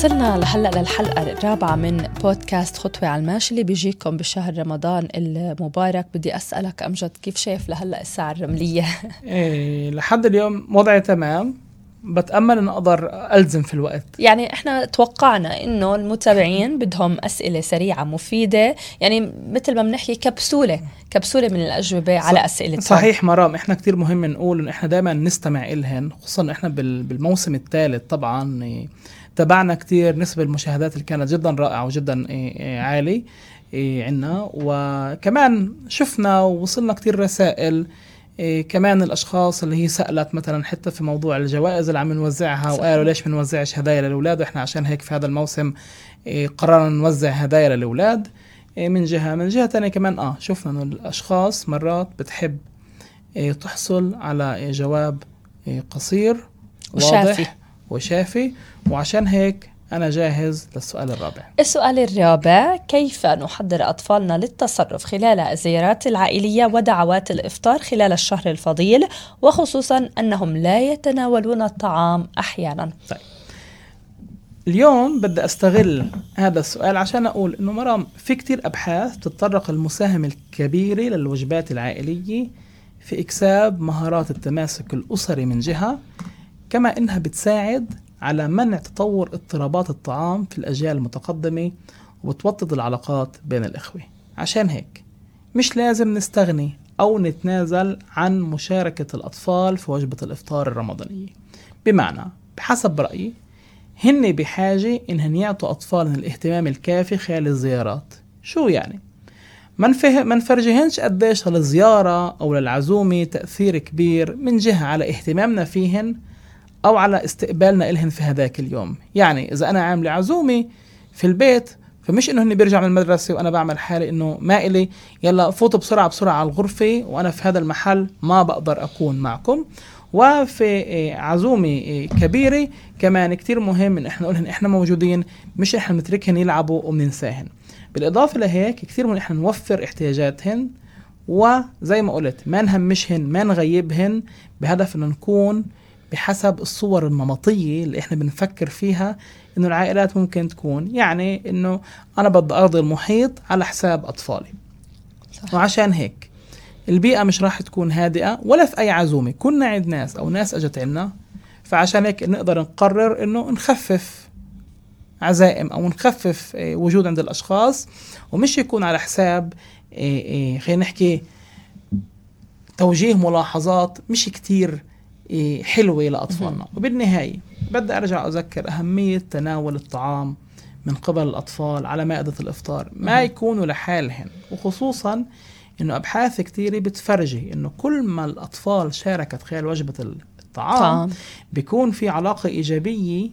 وصلنا لهلا للحلقة الرابعة من بودكاست خطوة على الماشي اللي بيجيكم بشهر رمضان المبارك. بدي أسألك أمجد كيف شايف لهلا الساعة الرملية؟ إيه لحد اليوم وضعي تمام. بتأمل أن أقدر ألزم في الوقت. يعني إحنا توقعنا إنه المتابعين بدهم أسئلة سريعة مفيدة. يعني مثل ما بنحكي كبسولة كبسولة من الأجوبة على أسئلتهم صحيح مرام إحنا كتير مهم نقول إنه إحنا دائما نستمع إلهن خصوصا إحنا بالموسم الثالث طبعا. تابعنا كتير نسبة المشاهدات اللي كانت جدا رائعة وجدا إيه، إيه، عالي إيه، عنا. وكمان شفنا ووصلنا كتير رسائل كمان الأشخاص اللي هي سألت مثلا حتى في موضوع الجوائز اللي عم نوزعها وقالوا ليش ما نوزعش هدايا للأولاد؟ وإحنا عشان هيك في هذا الموسم قررنا نوزع هدايا للأولاد. من جهة من جهة ثانية كمان آه شفنا إنه الأشخاص مرات بتحب تحصل على جواب قصير وشافي. وشافي وعشان هيك أنا جاهز للسؤال الرابع. السؤال الرابع كيف نحضر أطفالنا للتصرف خلال الزيارات العائلية ودعوات الإفطار خلال الشهر الفضيل وخصوصا أنهم لا يتناولون الطعام أحيانا؟ طيب. اليوم بدي أستغل هذا السؤال عشان أقول إنه مرام في كتير أبحاث تتطرق المساهمة الكبيرة للوجبات العائلية في إكساب مهارات التماسك الأسري من جهة كما إنها بتساعد على منع تطور اضطرابات الطعام في الأجيال المتقدمة وبتوطد العلاقات بين الإخوة. عشان هيك مش لازم نستغني أو نتنازل عن مشاركة الأطفال في وجبة الإفطار الرمضانية. بمعنى بحسب رأيي هن بحاجة إنهن يعطوا أطفالهم الاهتمام الكافي خلال الزيارات. شو يعني؟ ما نفهم ما نفرجيهنش قديش للزيارة أو للعزومة تأثير كبير من جهة على اهتمامنا فيهن أو على استقبالنا الهن في هذاك اليوم. يعني إذا أنا عاملة عزومة في البيت فمش إنه هني بيرجع من المدرسة وأنا بعمل حالي إنه ما إلي يلا فوتوا بسرعة بسرعة على الغرفة وأنا في هذا المحل ما بقدر أكون معكم. وفي آه، عزومة آه، كبيرة كمان كتير مهم إن إحنا نقولهن إحنا موجودين مش إحنا نتركهن يلعبوا وبننساهن. بالإضافة لهيك كتير مهم إحنا نوفر احتياجاتهن. وزي ما قلت ما نهمشهن ما نغيبهن بهدف إنه نكون بحسب الصور النمطية اللي إحنا بنفكر فيها إنه العائلات ممكن تكون. يعني إنه أنا بدي أرضي المحيط على حساب أطفالي. صح. وعشان هيك البيئة مش راح تكون هادئة ولا في أي عزومة. كنا عند ناس أو ناس أجت عنا فعشان هيك نقدر نقرر إنه نخفف عزائم أو نخفف آه، وجود عند الأشخاص. ومش يكون على حساب آه، آه، خلينا نحكي توجيه ملاحظات مش كتير حلوة لأطفالنا. وبالنهاية بدي أرجع أذكر أهمية تناول الطعام من قبل الأطفال على مائدة الإفطار. ما يكونوا لحالهم وخصوصا إنه أبحاث كثيره بتفرجي إنه كل ما الأطفال شاركت خلال وجبة الطعام طعام. بيكون في علاقة إيجابية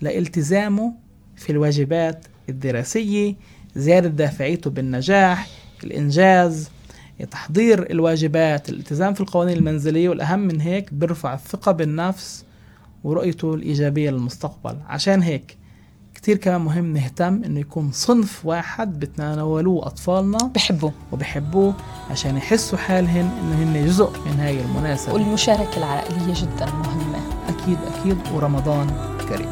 لالتزامه في الواجبات الدراسية زيادة دافعيته بالنجاح الإنجاز تحضير الواجبات الالتزام في القوانين المنزلية والأهم من هيك بيرفع الثقة بالنفس ورؤيته الإيجابية للمستقبل. عشان هيك كتير كمان مهم نهتم إنه يكون صنف واحد بتناولوه أطفالنا بحبوه. وبحبوه عشان يحسوا حالهن إنه هن جزء من هاي المناسبة. والمشاركة العائلية جدا مهمة. أكيد أكيد. ورمضان كريم.